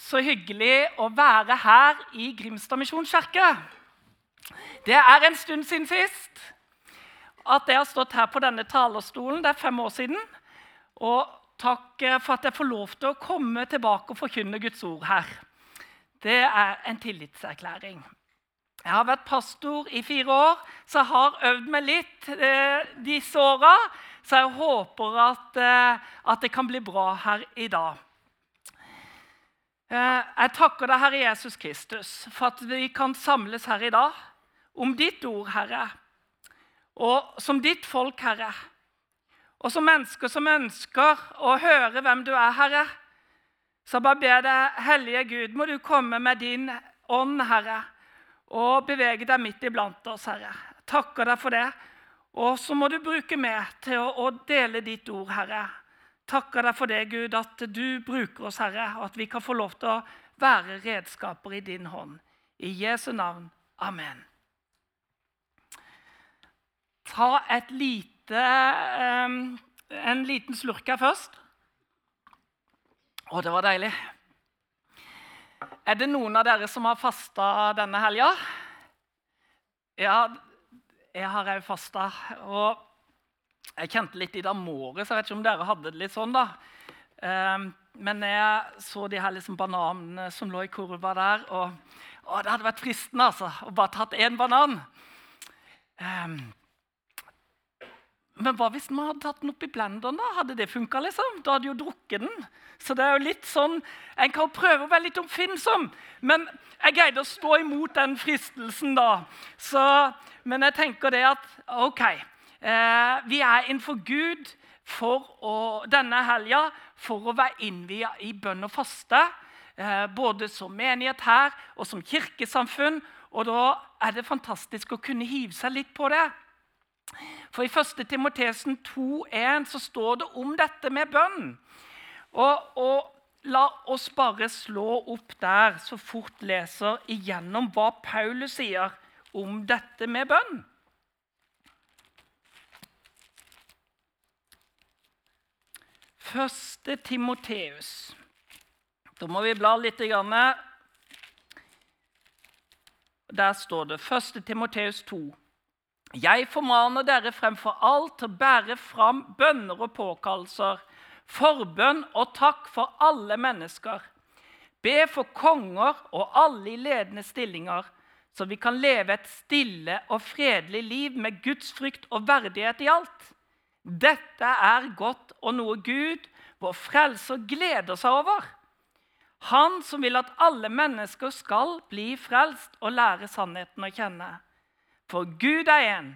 så hyggelig å være her i Grimstad misjonskirke. Det er en stund siden sist at jeg har stått her på denne talerstolen. Det er fem år siden. Og takk for at jeg får lov til å komme tilbake og forkynne Guds ord her. Det er en tillitserklæring. Jeg har vært pastor i fire år, så jeg har øvd meg litt eh, disse åra. Så jeg håper at, eh, at det kan bli bra her i dag. Eh, jeg takker deg, Herre Jesus Kristus, for at vi kan samles her i dag om ditt ord, Herre, og som ditt folk, Herre. Og som mennesker som ønsker å høre hvem du er, Herre, så bare ber deg, Hellige Gud, må du komme med din ånd, Herre, og bevege deg midt iblant oss, Herre. Takker deg for det. Og så må du bruke meg til å dele ditt ord, Herre takker deg for det, Gud, at du bruker oss, Herre, og at vi kan få lov til å være redskaper i din hånd. I Jesu navn. Amen. Ta et lite, um, en liten slurk her først. Å, det var deilig. Er det noen av dere som har fasta denne helga? Ja, jeg har òg fasta. Og jeg kjente litt i det måret, så Jeg vet ikke om dere hadde det litt sånn. da. Um, men jeg så de her liksom bananene som lå i kurva der. og å, Det hadde vært fristende altså, å bare tatt én banan. Um, men hva hvis man hadde tatt den oppi blenderen? da? Hadde det funka? Liksom? Da hadde jo drukket den. Så det er jo litt sånn, En kan prøve å være litt oppfinnsom, men jeg greide å stå imot den fristelsen. da. Så, men jeg tenker det at OK, vi er innenfor Gud å, denne helga for å være innvia i bønn og faste. Eh, både som menighet her og som kirkesamfunn. Og da er det fantastisk å kunne hive seg litt på det. For i 1. Timotesen 2,1 så står det om dette med bønn. Og, og, la oss bare slå opp der så fort leser igjennom hva Paulus sier om dette med bønn. Første Timoteus. Da må vi bla litt. Der står det Første Timoteus 2. Jeg formaner dere fremfor alt til å bære fram bønner og påkallelser, forbønn og takk for alle mennesker. Be for konger og alle i ledende stillinger, så vi kan leve et stille og fredelig liv med Guds frykt og verdighet i alt. Dette er godt og noe Gud, vår frelser, gleder seg over. Han som vil at alle mennesker skal bli frelst og lære sannheten å kjenne. For Gud er én,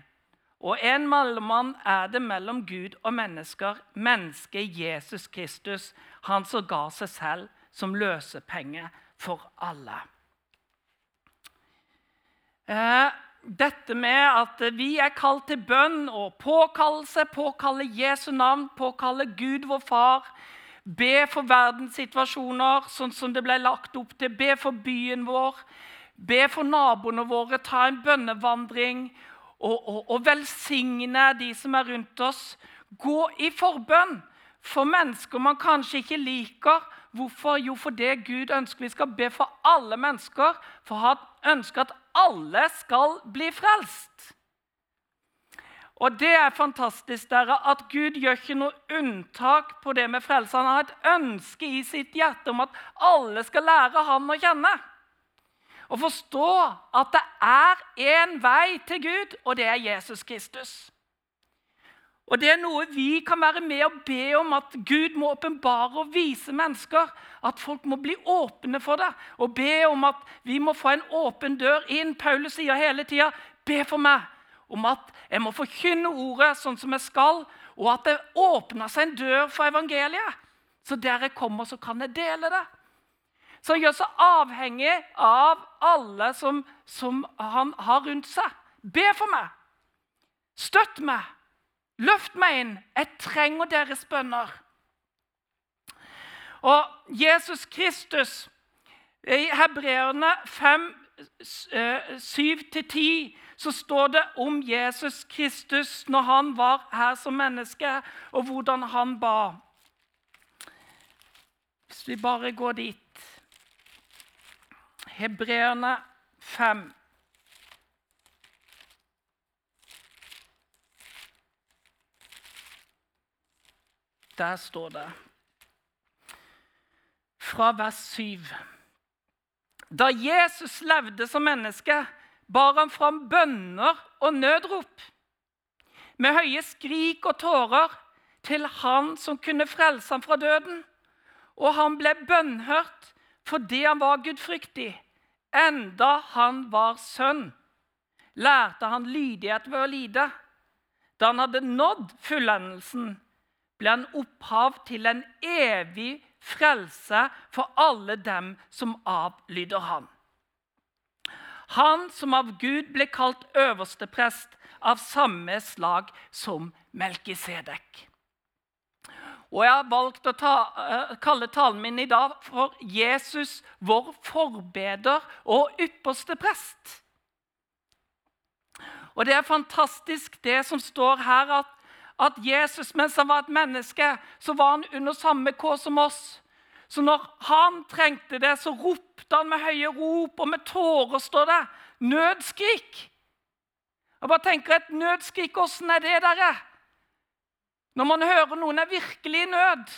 og en mellommann er det mellom Gud og mennesker, mennesket Jesus Kristus, han som ga seg selv som løsepenge for alle. Eh, dette med at vi er kalt til bønn og påkallelse, påkalle Jesu navn, påkalle Gud vår Far, be for verdenssituasjoner sånn som det ble lagt opp til, be for byen vår, be for naboene våre, ta en bønnevandring og, og, og velsigne de som er rundt oss. Gå i forbønn for mennesker man kanskje ikke liker. Hvorfor? Jo, fordi Gud ønsker vi skal be for alle mennesker, for han ønsker at alle skal bli frelst. Og det er fantastisk dere, at Gud gjør ikke noe unntak på det med frelse. Han har et ønske i sitt hjerte om at alle skal lære han å kjenne. Og forstå at det er én vei til Gud, og det er Jesus Kristus. Og Det er noe vi kan være med og be om at Gud må åpenbare og vise mennesker. At folk må bli åpne for det. Og be om at vi må få en åpen dør inn. Paulus sier hele tida be for meg om at jeg må forkynne ordet sånn som jeg skal, og at det åpner seg en dør for evangeliet. Så der jeg kommer, så kan jeg dele det. Så han gjør seg avhengig av alle som, som han har rundt seg. Be for meg. Støtt meg. Løft meg inn. Jeg trenger deres bønner. Og Jesus Kristus I Hebreerne 5, 7-10 eh, så står det om Jesus Kristus når han var her som menneske, og hvordan han ba. Hvis vi bare går dit Hebreerne 5. Der står det fra vers 7. Da Jesus levde som menneske, bar han fram bønner og nødrop. Med høye skrik og tårer til Han som kunne frelse ham fra døden. Og han ble bønnhørt fordi han var gudfryktig. Enda han var sønn, lærte han lydighet ved å lide. Da han hadde nådd fullendelsen, ble han opphav til en evig frelse for alle dem som avlyder han. Han som av Gud ble kalt øverste prest av samme slag som Melkisedek. Og Jeg har valgt å ta, uh, kalle talen min i dag for Jesus, vår forbeder og ypperste prest. Og Det er fantastisk det som står her, at at Jesus, mens han var et menneske, så var han under samme kår som oss. Så når han trengte det, så ropte han med høye rop og med tårer, står det. Nødskrik. Jeg bare tenker Et nødskrik, åssen er det, dere? Når man hører noen er virkelig i nød.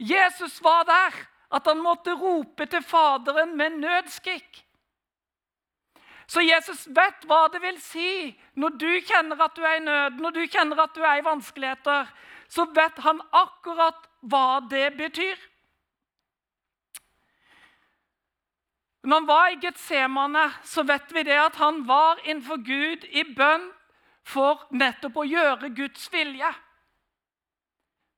Jesus var der, at han måtte rope til Faderen med nødskrik. Så Jesus vet hva det vil si når du kjenner at du er i nød, når du kjenner at du er i vanskeligheter. Så vet han akkurat hva det betyr. Når han var i Getsemane, så vet vi det at han var innenfor Gud i bønn for nettopp å gjøre Guds vilje.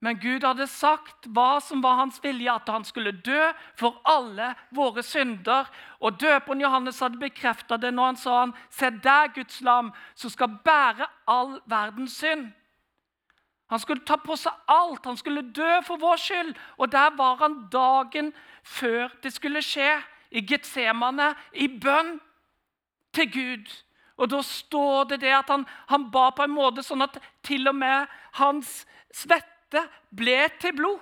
Men Gud hadde sagt hva som var hans vilje, at han skulle dø for alle våre synder. Og Døperen Johannes hadde bekrefta det når han sa han, Se der, Guds lam, som skal bære all verdens synd. Han skulle ta på seg alt. Han skulle dø for vår skyld. Og der var han dagen før det skulle skje, i Getsemane, i bønn til Gud. Og da står det det at han, han ba på en måte sånn at til og med hans svette svette ble til blod.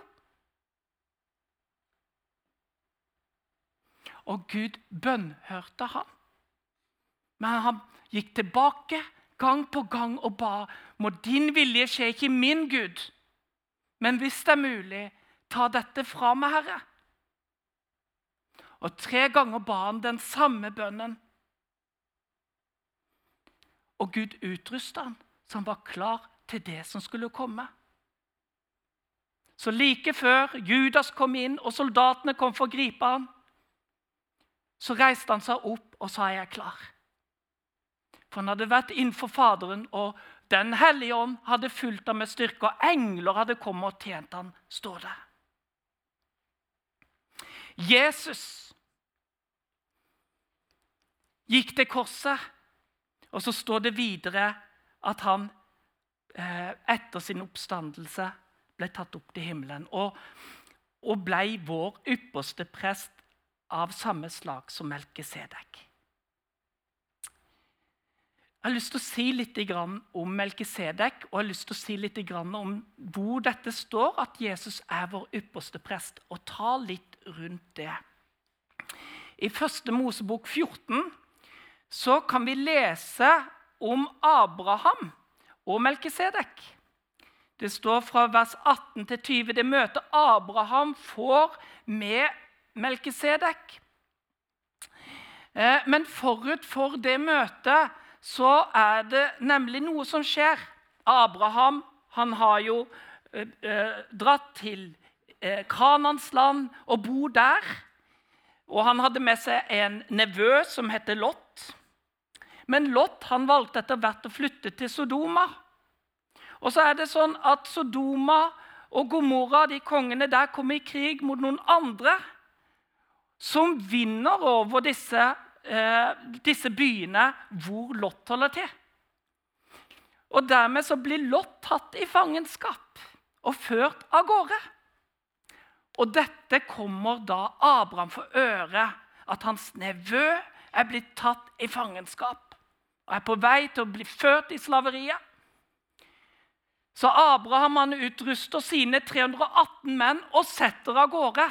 Og Gud bønnhørte ham. Men han gikk tilbake gang på gang og ba må din vilje skje, ikke min Gud. Men hvis det er mulig, ta dette fra meg, Herre. Og tre ganger ba han den samme bønnen. Og Gud utrusta han så han var klar til det som skulle komme. Så like før Judas kom inn og soldatene kom for å gripe ham, så reiste han seg opp og sa 'Jeg er klar'. For han hadde vært innenfor Faderen, og Den hellige ånd hadde fulgt ham med styrke, og engler hadde kommet og tjent ham, står det. Jesus gikk til korset, og så står det videre at han eh, etter sin oppstandelse ble tatt opp til himmelen og, og ble vår ypperste prest av samme slag som Melkisedek. Jeg har lyst til å si litt om Melkisedek og jeg har lyst til å si litt om hvor dette står, at Jesus er vår ypperste prest, og ta litt rundt det. I første Mosebok 14 så kan vi lese om Abraham og Melkisedek. Det står fra vers 18 til 20. Det møtet Abraham får med Melkisedek. Eh, men forut for det møtet så er det nemlig noe som skjer. Abraham han har jo eh, eh, dratt til Kanans land og bor der. Og han hadde med seg en nevø som heter Lot. Men Lot han valgte etter hvert å flytte til Sodoma. Og så er det sånn at Sodoma og Gomorra, de kongene der, kommer i krig mot noen andre som vinner over disse, eh, disse byene hvor Lot holder til. Og Dermed så blir Lot tatt i fangenskap og ført av gårde. Og dette kommer da Abraham for øre, at hans nevø er blitt tatt i fangenskap og er på vei til å bli ført i slaveriet. Så Abraham han utruster sine 318 menn og setter av gårde.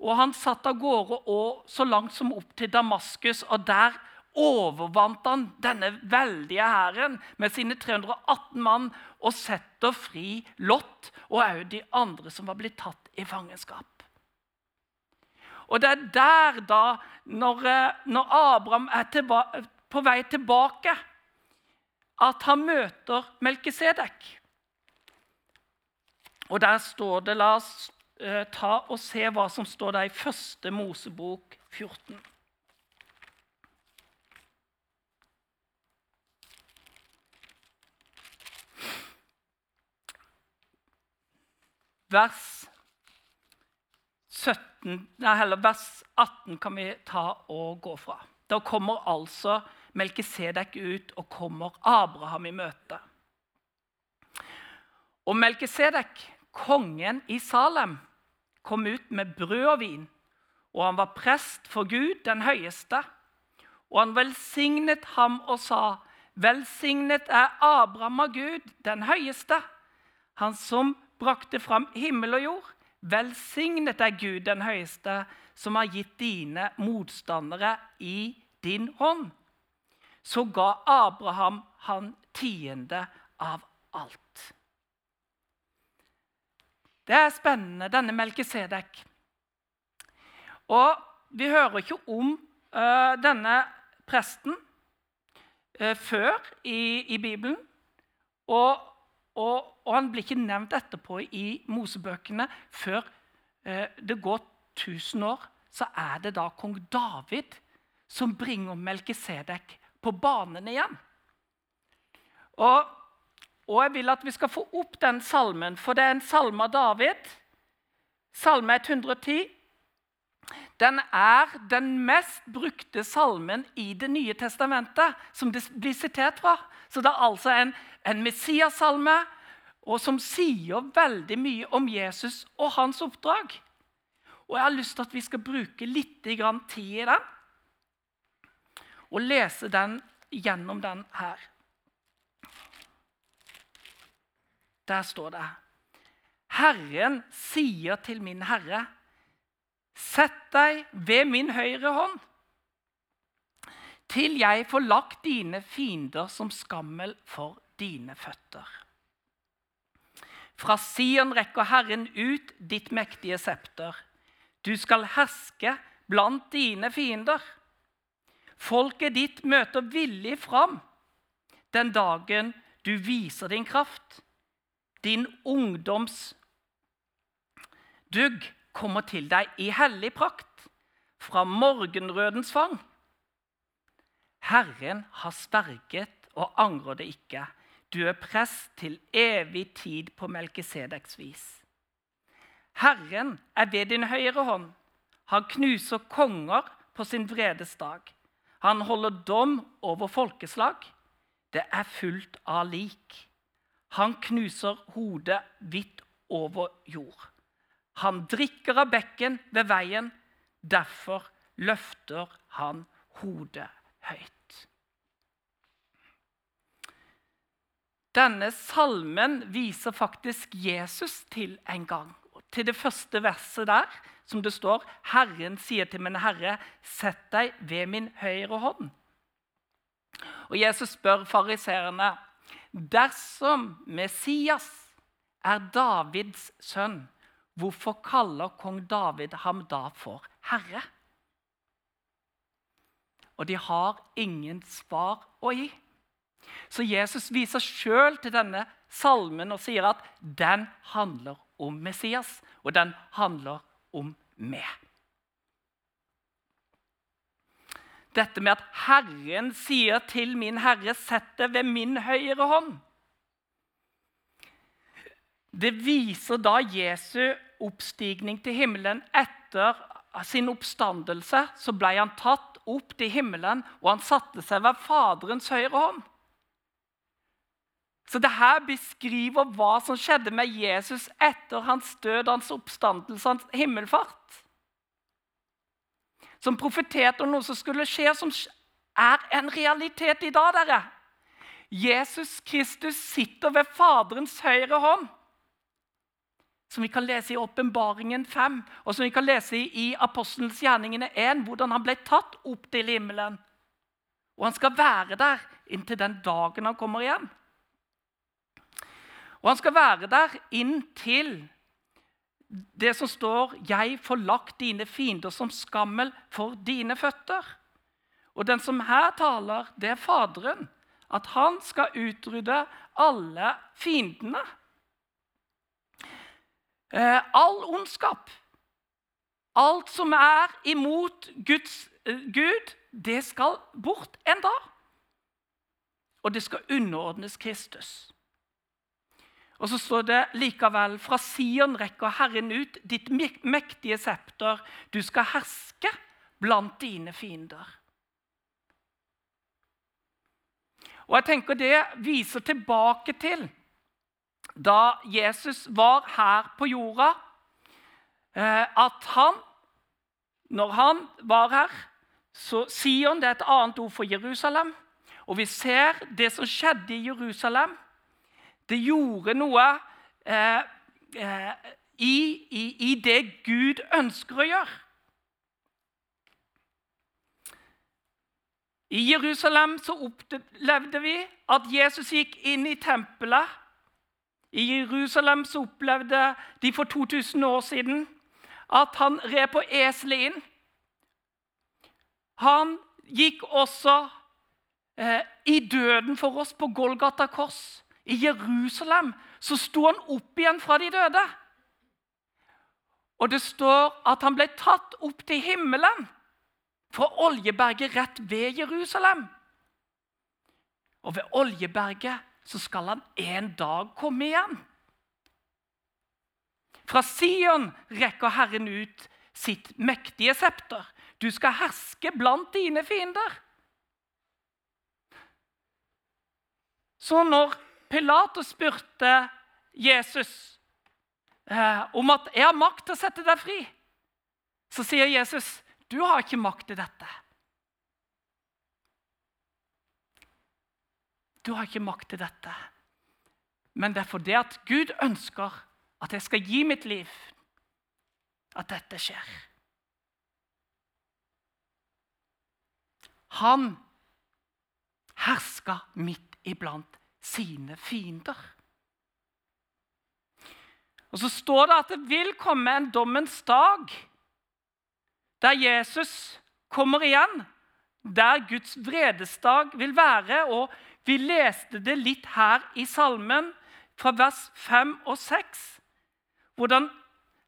Og han satt av gårde og så langt som opp til Damaskus, og der overvant han denne veldige hæren med sine 318 mann og setter fri Lot og òg de andre som var blitt tatt i fangenskap. Og det er der, da, når, eh, når Abraham er på vei tilbake, at han møter Melkisedek. Og der står det La oss eh, ta og se hva som står der i første Mosebok 14. Vers 17, nei, vers 18 kan vi ta og gå fra. Da kommer altså Melkisedek ut og kommer Abraham i møte. Og Melkisedek kongen i Salem kom ut med brød og vin, og han var prest for Gud den høyeste. Og han velsignet ham og sa, Velsignet er Abraham av Gud den høyeste, han som brakte fram himmel og jord. Velsignet er Gud den høyeste, som har gitt dine motstandere i din hånd. Så ga Abraham han tiende av alt. Det er spennende, denne Melkisedek. Og vi hører ikke om uh, denne presten uh, før i, i Bibelen. Og, og, og, han blir ikke nevnt etterpå i Mosebøkene før uh, det går 1000 år. Så er det da kong David som bringer Melkisedek på banen igjen. Og og jeg vil at vi skal få opp den salmen, for det er en salme av David. Salme 110. Den er den mest brukte salmen i Det nye testamentet, som det blir sitert fra. Så det er altså en, en Messias-salme, og som sier veldig mye om Jesus og hans oppdrag. Og Jeg har lyst til at vi skal bruke litt tid i den, og lese den gjennom den her. Der står det Herren sier til min herre, sett deg ved min høyre hånd, til jeg får lagt dine fiender som skammel for dine føtter. Fra Sion rekker Herren ut ditt mektige septer. Du skal herske blant dine fiender. Folket ditt møter villig fram den dagen du viser din kraft. Din ungdoms dugg kommer til deg i hellig prakt, fra morgenrødens fang. Herren har sverget og angrer det ikke. Du er prest til evig tid på Melkisedeks vis. Herren er ved din høyre hånd. Han knuser konger på sin vredes dag. Han holder dom over folkeslag. Det er fullt av lik. Han knuser hodet hvitt over jord. Han drikker av bekken ved veien. Derfor løfter han hodet høyt. Denne salmen viser faktisk Jesus til en gang. Til det første verset der, som det står 'Herren sier til min Herre, sett deg ved min høyre hånd'. Og Jesus spør fariseerne Dersom Messias er Davids sønn, hvorfor kaller kong David ham da for herre? Og de har ingen svar å gi. Så Jesus viser sjøl til denne salmen og sier at den handler om Messias, og den handler om meg. Dette med at Herren sier til min Herre, sett deg ved min høyre hånd. Det viser da Jesu oppstigning til himmelen. Etter sin oppstandelse så ble han tatt opp til himmelen, og han satte seg ved Faderens høyre hånd. Så det her beskriver hva som skjedde med Jesus etter hans død, hans oppstandelse, hans himmelfart som profeterte om noe som skulle skje, som er en realitet i dag. dere. Jesus Kristus sitter ved Faderens høyre hånd. som vi kan lese i Åpenbaringen 5, og som vi kan lese i Apostelens gjerningene 1, hvordan han ble tatt opp til himmelen. Og han skal være der inntil den dagen han kommer igjen. Og han skal være der inntil det som står 'Jeg får lagt dine fiender som skammel for dine føtter'. Og den som her taler, det er Faderen. At han skal utrydde alle fiendene. Eh, all ondskap, alt som er imot Guds, eh, Gud, det skal bort en dag. Og det skal underordnes Kristus. Og så står det likevel fra Sion rekker Herren ut ditt mektige septer. Du skal herske blant dine fiender. Og jeg tenker Det viser tilbake til da Jesus var her på jorda, eh, at han, når han var her så Sion det er et annet ord for Jerusalem. Og vi ser det som skjedde i Jerusalem. Det gjorde noe eh, eh, i, i, i det Gud ønsker å gjøre. I Jerusalem så opplevde vi at Jesus gikk inn i tempelet i Jerusalem så opplevde de for 2000 år siden at han red på eselet inn. Han gikk også eh, i døden for oss på Golgata kors. I Jerusalem så sto han opp igjen fra de døde. Og det står at han ble tatt opp til himmelen fra Oljeberget rett ved Jerusalem. Og ved Oljeberget så skal han en dag komme igjen. Fra Sion rekker Herren ut sitt mektige septer. Du skal herske blant dine fiender. Så når Pilatus spurte Jesus eh, om at 'jeg har makt til å sette deg fri', så sier Jesus 'du har ikke makt til dette'. Du har ikke makt til dette. Men det er fordi at Gud ønsker at jeg skal gi mitt liv, at dette skjer. Han herska midt iblant sine fiender. Og Så står det at det vil komme en dommens dag der Jesus kommer igjen, der Guds vredesdag vil være. og vi leste det litt her i salmen, fra vers 5 og 6. Hvordan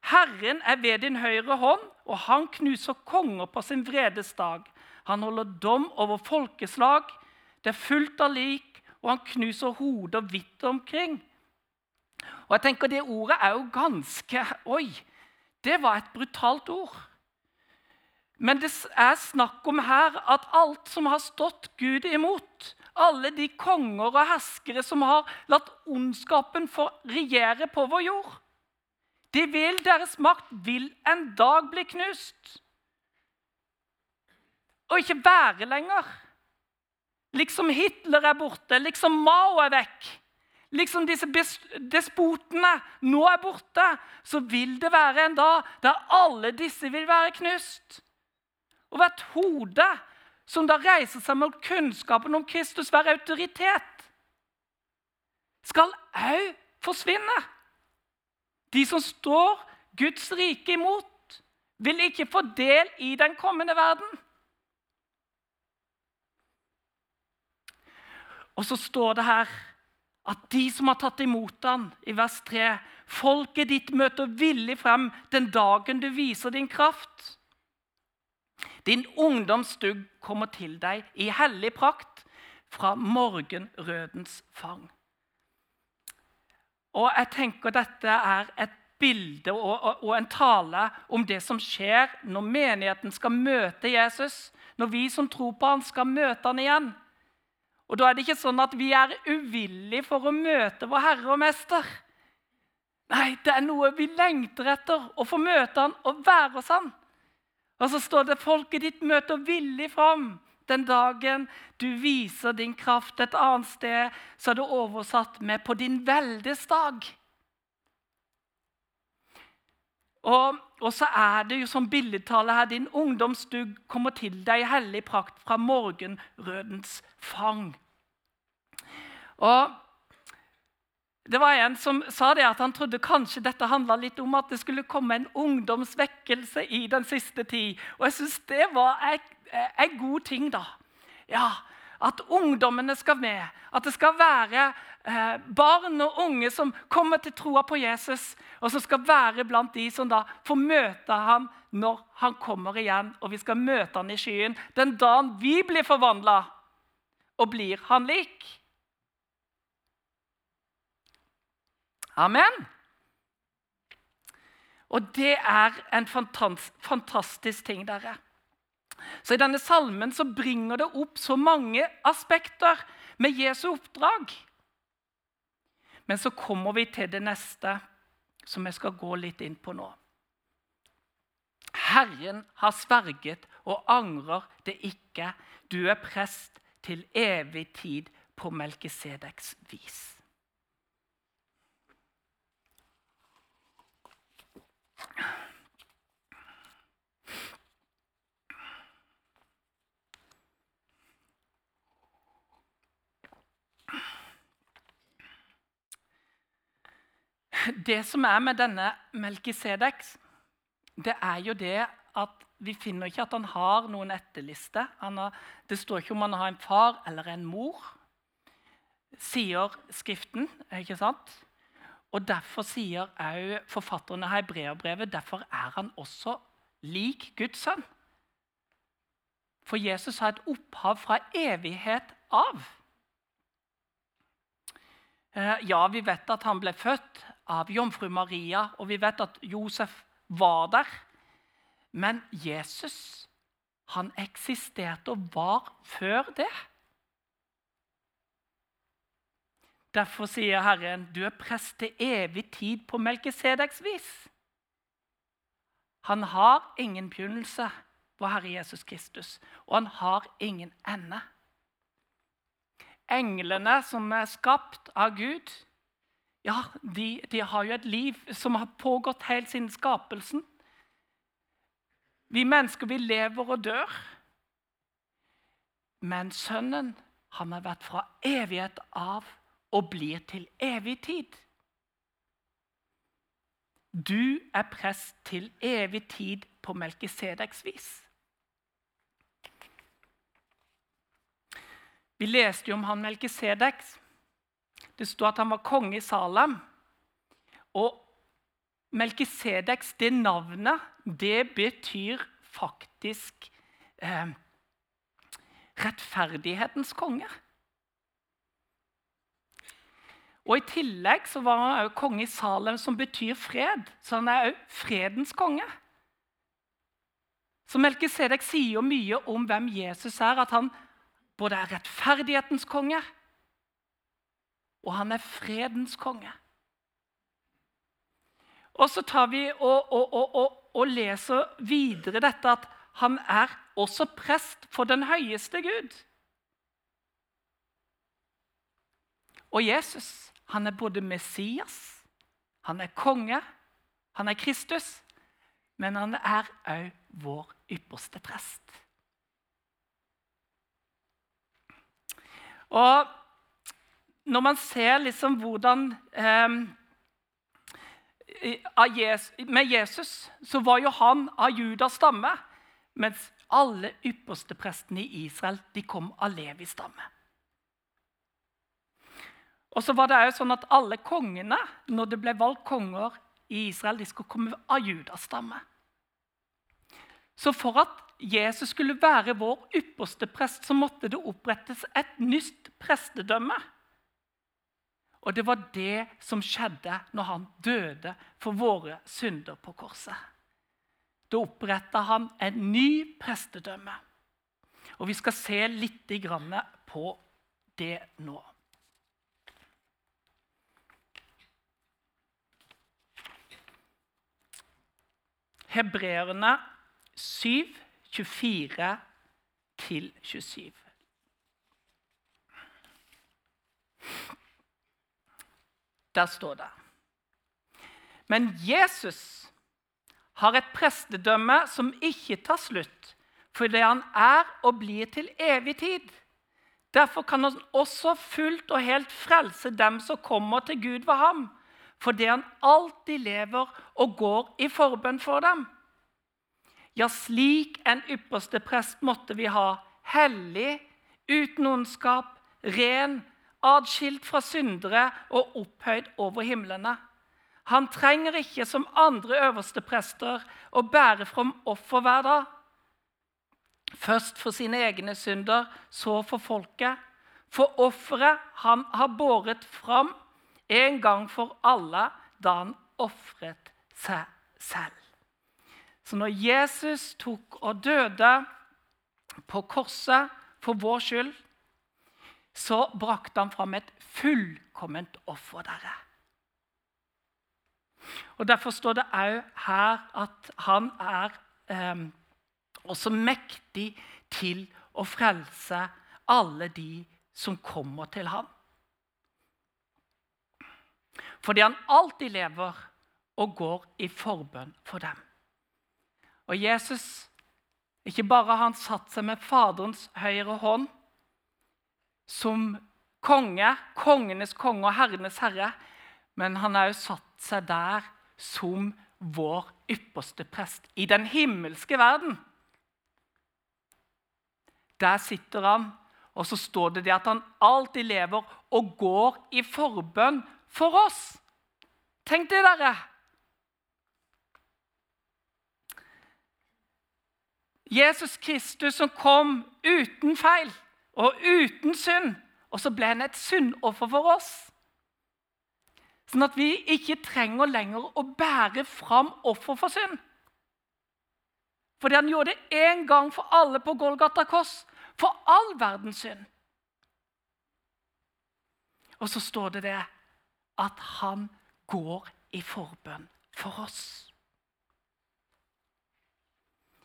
Herren er ved din høyre hånd, og han knuser konger på sin vredes dag. Han holder dom over folkeslag. Det er fullt av lik, og han knuser hoder vidt omkring. Og jeg tenker Det ordet er jo ganske Oi! Det var et brutalt ord. Men det er snakk om her at alt som har stått Gud imot, alle de konger og herskere som har latt ondskapen få regjere på vår jord. De vil, Deres makt vil en dag bli knust. Og ikke være lenger. Liksom Hitler er borte, liksom Mao er vekk. Liksom disse despotene nå er borte, så vil det være en dag der alle disse vil være knust. Og hvert hode som da reiser seg mot kunnskapen om Kristus, være autoritet, skal òg forsvinne. De som står Guds rike imot, vil ikke få del i den kommende verden. Og så står det her at de som har tatt imot han, i vers 3 Folket ditt møter villig frem den dagen du viser din kraft. Din ungdomsstugg kommer til deg i hellig prakt fra morgenrødens fang. Og jeg tenker Dette er et bilde og, og, og, en tale om det som skjer når menigheten skal møte Jesus. Når vi som tror på han skal møte han igjen. Og Da er det ikke sånn at vi er uvillige for å møte vår Herre og Mester. Nei, det er noe vi lengter etter, å få møte han og være hos han. Og så står det folket ditt møter villig fram den dagen du viser din kraft. Et annet sted så er det oversatt med 'på din veldes dag'. Og, og så er det jo som billedtale her Din ungdomsdugg kommer til deg i hellig prakt fra morgenrødens fang. Og det var En som sa det at han trodde kanskje dette handla litt om at det skulle komme en ungdomsvekkelse i den siste tid. Og jeg syns det var en god ting, da. Ja, At ungdommene skal med. At det skal være eh, barn og unge som kommer til troa på Jesus, og som skal være blant de som da får møte ham når han kommer igjen. Og vi skal møte ham i skyen den dagen vi blir forvandla og blir han lik. Amen. Og det er en fantastisk ting, dere. Så I denne salmen så bringer det opp så mange aspekter med Jesu oppdrag. Men så kommer vi til det neste, som jeg skal gå litt inn på nå. Herren har sverget og angrer det ikke. Du er prest til evig tid på Melkisedeks vis. Det som er med denne Melkisedek, det er jo det at vi finner ikke at han har noen etterliste. Har, det står ikke om han har en far eller en mor, sier Skriften. ikke sant? Og Derfor sier også forfatterne her i brevbrevet derfor er han også lik Guds sønn. For Jesus har et opphav fra evighet av. Eh, ja, vi vet at han ble født av jomfru Maria, og vi vet at Josef var der. Men Jesus han eksisterte og var før det. Derfor sier Herren, du er prest til evig tid på Melkisedeks vis. Han har ingen begynnelse, på Herre Jesus Kristus, og han har ingen ende. Englene som er skapt av Gud, ja, de, de har jo et liv som har pågått helt siden skapelsen. Vi mennesker, vi lever og dør. Men Sønnen, han har vært fra evighet av og blir til evig tid. Du er prest til evig tid på Melkisedeks vis. Vi leste jo om han Melkisedeks. Det sto at han var konge i Salem. Og Melkisedeks, det navnet, det betyr faktisk eh, rettferdighetens konge. Og I tillegg så var han også konge i Salem, som betyr fred. Så han er også fredens konge. Så Melkisedek sier jo mye om hvem Jesus er. At han både er rettferdighetens konge, og han er fredens konge. Og så tar vi og, og, og, og leser videre dette at han er også prest for den høyeste Gud. Og Jesus han er både Messias, han er konge, han er Kristus, men han er òg vår ypperste prest. Og når man ser liksom hvordan eh, Med Jesus så var jo han av Judas stamme, mens alle ypperste prestene i Israel de kom av Levis stamme. Og så var det jo sånn at Alle kongene når det ble valgt konger i Israel, de skulle komme av Judas stamme. Så for at Jesus skulle være vår ypperste prest, så måtte det opprettes et nytt prestedømme. Og det var det som skjedde når han døde for våre synder på korset. Da oppretta han en ny prestedømme. Og vi skal se litt på det nå. Hebreerne 7, 24-27. Der står det Men Jesus, har et prestedømme som ikke tar slutt, fordi han er og blir til evig tid. Derfor kan han også fullt og helt frelse dem som kommer til Gud ved ham, fordi han alltid lever og går i forbønn for dem. Ja, slik en ypperste prest måtte vi ha, hellig, uten ondskap, ren, adskilt fra syndere og opphøyd over himlene. Han trenger ikke, som andre øverste prester, å bære fram offer hver dag. Først for sine egne synder, så for folket. For offeret han har båret fram en gang for alle da han ofret seg selv. Så når Jesus tok og døde på korset for vår skyld, så brakte han fram et fullkomment offer, dere. Og Derfor står det òg her at han er eh, også mektig til å frelse alle de som kommer til ham. Fordi han alltid lever og går i forbønn for dem. Og Jesus, ikke bare har han satt seg med Faderens høyre hånd som konge, kongenes konge og herrenes herre, men han har også satt seg der som vår ypperste prest i den himmelske verden. Der sitter han, og så står det det at han alltid lever og går i forbønn for oss. Tenk det, dere! Jesus Kristus som kom uten feil og uten synd. Og så ble han et syndoffer for oss. Sånn at vi ikke trenger lenger å bære fram offer for synd. Fordi han gjorde det én gang for alle på Golgata kors. For all verdens synd. Og så står det det at han går i forbønn for oss.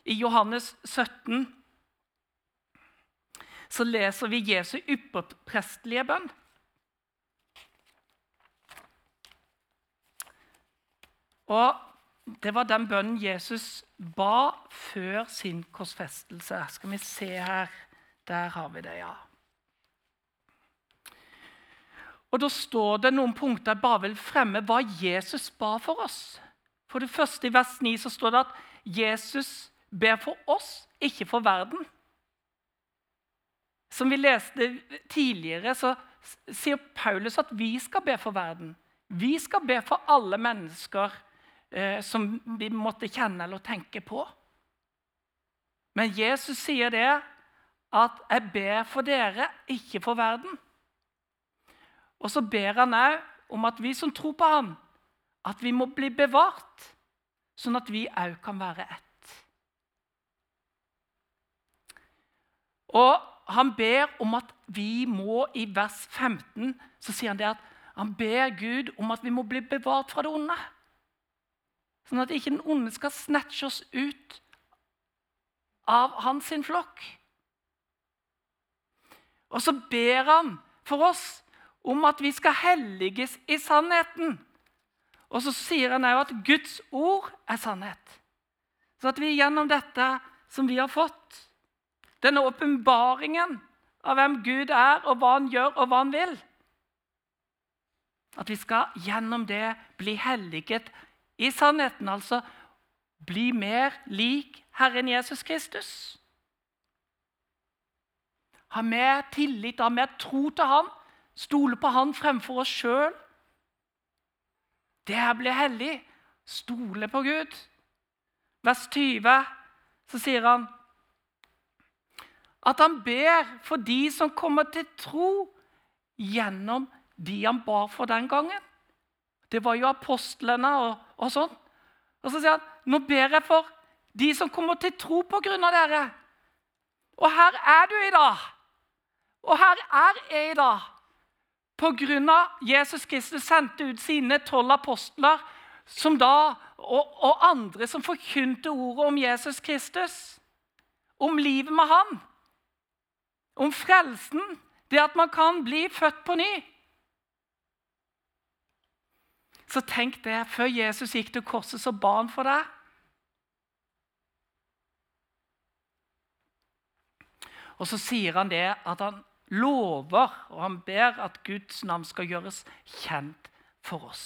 I Johannes 17 så leser vi Jesu ypperprestelige bønn. Og Det var den bønnen Jesus ba før sin korsfestelse. Skal vi se her Der har vi det, ja. Og Da står det noen punkter jeg bare vil fremme hva Jesus ba for oss. For det første I vers 9 så står det at Jesus ber for oss, ikke for verden. Som vi leste tidligere, så sier Paulus at vi skal be for verden. Vi skal be for alle mennesker eh, som vi måtte kjenne eller tenke på. Men Jesus sier det at 'jeg ber for dere, ikke for verden'. Og så ber han òg om at vi som tror på ham, at vi må bli bevart, sånn at vi òg kan være ett. Og han ber om at vi må I vers 15 så sier han det at han ber Gud om at vi må bli bevart fra det onde. Sånn at ikke den onde skal snatche oss ut av hans flokk. Og så ber han for oss om at vi skal helliges i sannheten. Og så sier han òg at Guds ord er sannhet. Så at vi gjennom dette som vi har fått, denne åpenbaringen av hvem Gud er, og hva han gjør, og hva han vil. At vi skal gjennom det bli helliget i sannheten, altså bli mer lik Herren Jesus Kristus. Ha mer tillit, ha mer tro til Han, stole på Han fremfor oss sjøl. Det er å bli hellig. Stole på Gud. Vers 20 så sier han at han ber for de som kommer til tro gjennom de han bar for den gangen. Det var jo apostlene og, og sånn. Og så sier han nå ber jeg for de som kommer til tro på grunn av dere. Og her er du i dag. Og her er jeg i dag. Pga. Jesus Kristus sendte ut sine tolv apostler da, og, og, andre som forkynte ordet om Jesus Kristus, om livet med ham, om frelsen, det at man kan bli født på ny. Så tenk det, før Jesus gikk til korset, så ba han for deg. Og så sier han det at han lover, og han ber at Guds navn skal gjøres kjent for oss.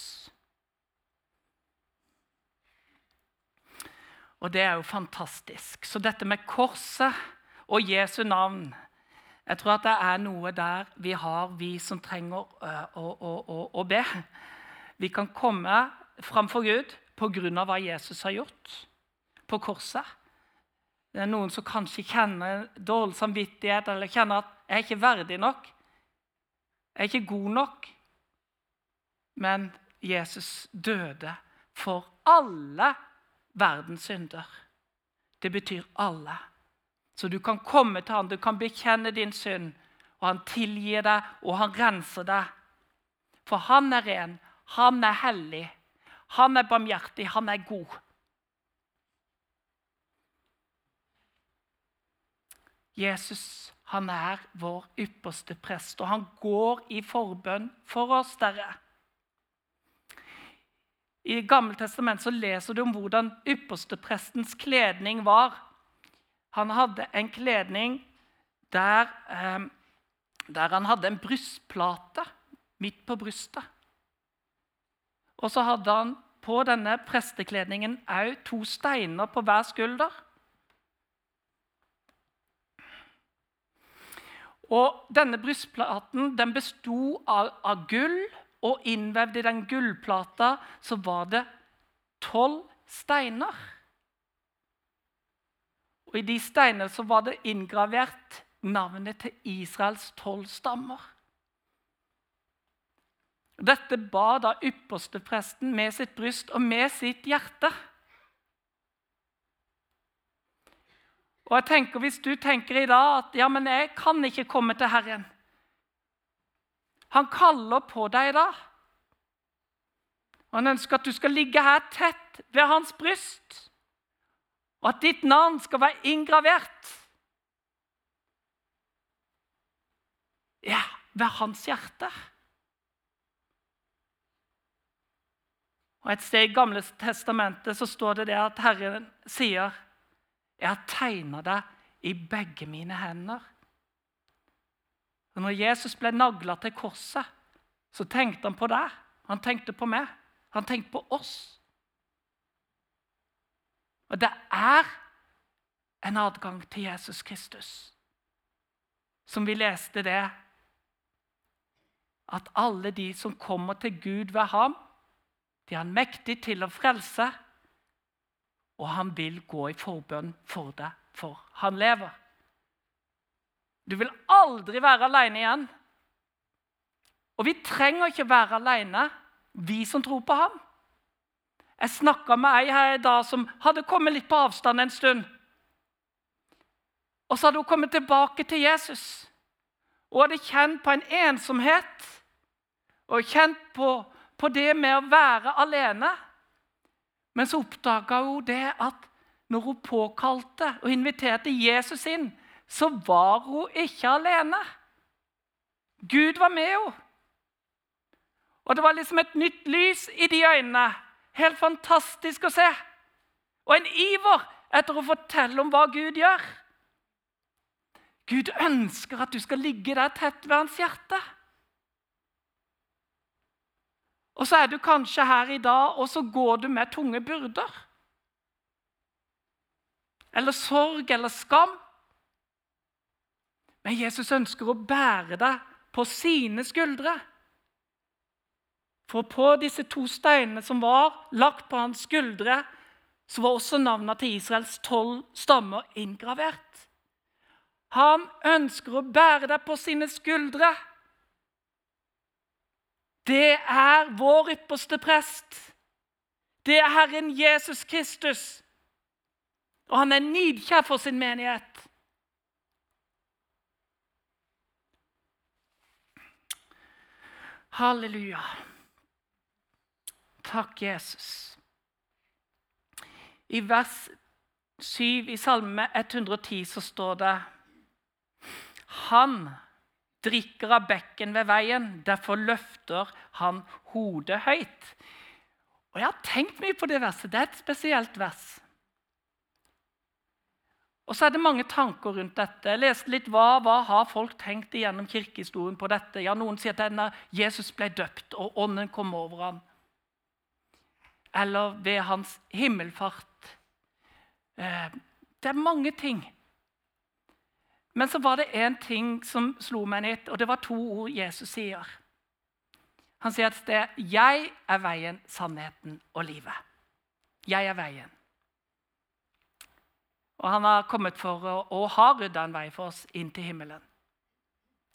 Og det er jo fantastisk. Så dette med korset og Jesu navn Jeg tror at det er noe der vi har, vi som trenger å, å, å, å be. Vi kan komme framfor Gud pga. hva Jesus har gjort på korset. Det er noen som kanskje kjenner dårlig samvittighet eller kjenner at 'jeg er ikke verdig nok', 'jeg er ikke god nok'. Men Jesus døde for alle verdens synder. Det betyr alle. Så du kan komme til ham, du kan bekjenne din synd, og han tilgir deg, og han renser deg. For han er ren, han er hellig, han er barmhjertig, han er god. Jesus han er vår ypperste prest, og han går i forbønn for oss, dere. I Gammeltestamentet leser du om hvordan yppersteprestens kledning var. Han hadde en kledning der, eh, der han hadde en brystplate midt på brystet. Og så hadde han på denne prestekledningen òg to steiner på hver skulder. Og Denne brystplaten den besto av, av gull, og innvevd i den gullplata så var det tolv steiner. Og I de steinene så var det inngravert navnet til Israels tolv stammer. Dette ba da ypperstepresten med sitt bryst og med sitt hjerte. Og jeg tenker, Hvis du tenker i dag at ja, men jeg kan ikke komme til Herren Han kaller på deg da. Og Han ønsker at du skal ligge her tett ved hans bryst, og at ditt navn skal være inngravert ja, ved hans hjerte. Og Et sted i Gamle testamentet så står det, det at Herren sier, 'Jeg har tegna deg i begge mine hender'. Og når Jesus ble nagla til korset, så tenkte han på deg. Han tenkte på meg. Han tenkte på oss. Og det er en adgang til Jesus Kristus. Som vi leste det, at alle de som kommer til Gud ved ham, de er han mektig til å frelse, og han vil gå i forbønn for deg, for han lever. Du vil aldri være alene igjen. Og vi trenger ikke være alene, vi som tror på ham. Jeg snakka med ei her i dag som hadde kommet litt på avstand en stund. Og så hadde hun kommet tilbake til Jesus. Hun hadde kjent på en ensomhet og kjent på på det med å være alene. Men så oppdaga hun det at når hun påkalte og inviterte Jesus inn, så var hun ikke alene. Gud var med henne. Og det var liksom et nytt lys i de øynene. Helt fantastisk å se. Og en iver etter å fortelle om hva Gud gjør. Gud ønsker at du skal ligge der tett ved hans hjerte. Og så er du kanskje her i dag, og så går du med tunge byrder. Eller sorg eller skam. Men Jesus ønsker å bære deg på sine skuldre. For på disse to steinene som var lagt på hans skuldre, så var også navnene til Israels tolv stammer inngravert. Han ønsker å bære deg på sine skuldre. Det er vår ypperste prest. Det er Herren Jesus Kristus. Og han er nidkjær for sin menighet. Halleluja. Takk, Jesus. I vers 7 i Salme 110 så står det Han drikker av bekken ved veien. Derfor løfter han hodet høyt. Og Jeg har tenkt mye på det verset. Det er et spesielt vers. Og så er det mange tanker rundt dette. Jeg leste litt hva, hva har folk tenkt gjennom kirkehistorien på dette. Ja, Noen sier at denne Jesus ble døpt, og ånden kom over ham. Eller ved hans himmelfart. Eh, det er mange ting. Men så var det én ting som slo meg litt, og det var to ord Jesus sier. Han sier et sted 'Jeg er veien, sannheten og livet'. Jeg er veien. Og han har kommet for å, og har rydda en vei for oss inn til himmelen.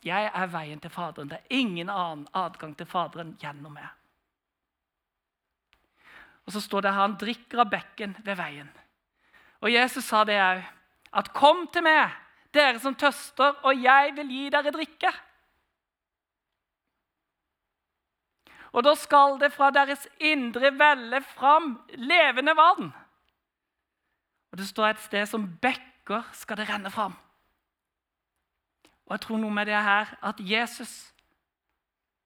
Jeg er veien til Faderen. Det er ingen annen adgang til Faderen gjennom meg. Og så står det her han drikker av bekken ved veien. Og Jesus sa det òg. At 'kom til meg, dere som tøster, og jeg vil gi dere drikke'. Og da skal det fra deres indre velle fram levende vann. Og det står et sted som bekker skal det renne fram. Og jeg tror noe med det her at Jesus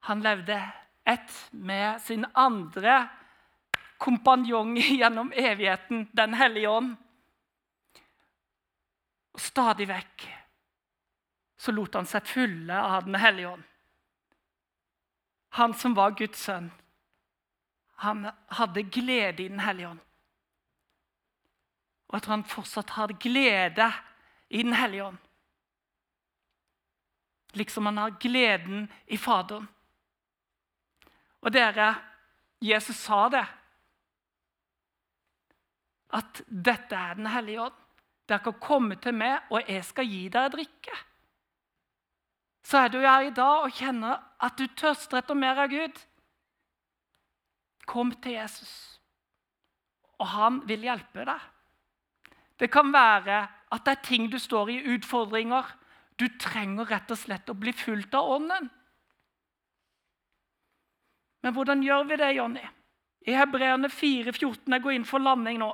han levde ett med sin andre kompanjong gjennom evigheten, Den hellige ånd. Og stadig vekk så lot han seg fulle av Den hellige ånd. Han som var Guds sønn, han hadde glede i Den hellige ånd. Og at han fortsatt har glede i Den hellige ånd. Liksom han har gleden i Faderen. Og dere, Jesus sa det. At dette er Den hellige ånd. Dere kan komme til meg, og jeg skal gi dere drikke. Så er du her i dag og kjenner at du tørster etter mer av Gud. Kom til Jesus, og han vil hjelpe deg. Det kan være at det er ting du står i, utfordringer. Du trenger rett og slett å bli fulgt av Ånden. Men hvordan gjør vi det, Jonny? I Hebreerne 4,14 Jeg går inn for landing nå.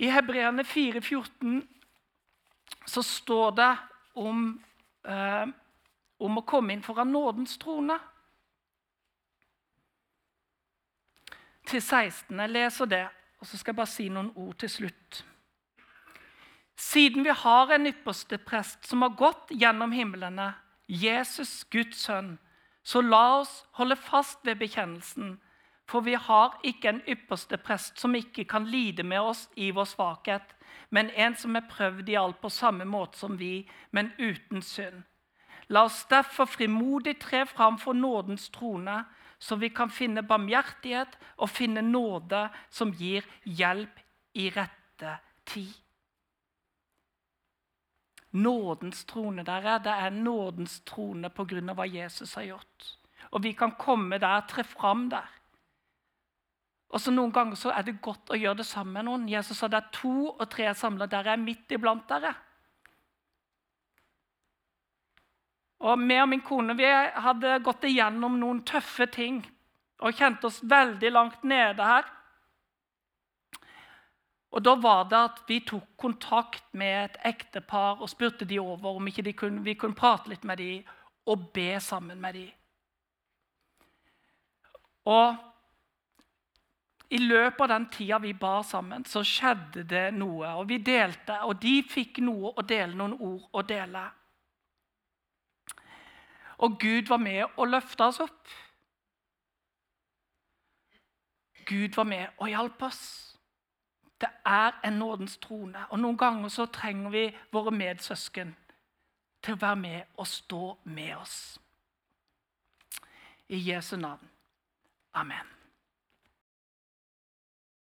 I Hebreerne 4,14 så står det om, eh, om å komme inn foran nådens trone. Til 16. Jeg leser det. Og så skal jeg bare si noen ord til slutt. Siden vi har en ypperste prest som har gått gjennom himlene, Jesus, Guds sønn, så la oss holde fast ved bekjennelsen. For vi har ikke en ypperste prest som ikke kan lide med oss i vår svakhet, men en som er prøvd i alt på samme måte som vi, men uten synd. La oss derfor frimodig tre fram for nådens trone, så vi kan finne barmhjertighet og finne nåde som gir hjelp i rette tid. Nådens trone der er, det er nådens trone pga. hva Jesus har gjort. Og vi kan komme der, tre fram der. Og så Noen ganger så er det godt å gjøre det sammen med noen. Jesus sa det er to og tre samla. Der er midt iblant dere. Og meg og min kone vi hadde gått igjennom noen tøffe ting og kjente oss veldig langt nede her. Og Da var det at vi tok kontakt med et ektepar og spurte de over om ikke kunne, vi kunne prate litt med dem og be sammen med dem. Og i løpet av den tida vi ba sammen, så skjedde det noe. Og vi delte, og de fikk noe å dele, noen ord å dele. Og Gud var med og løfta oss opp. Gud var med og hjalp oss. Det er en nådens trone. Og Noen ganger så trenger vi våre medsøsken til å være med og stå med oss. I Jesu navn. Amen.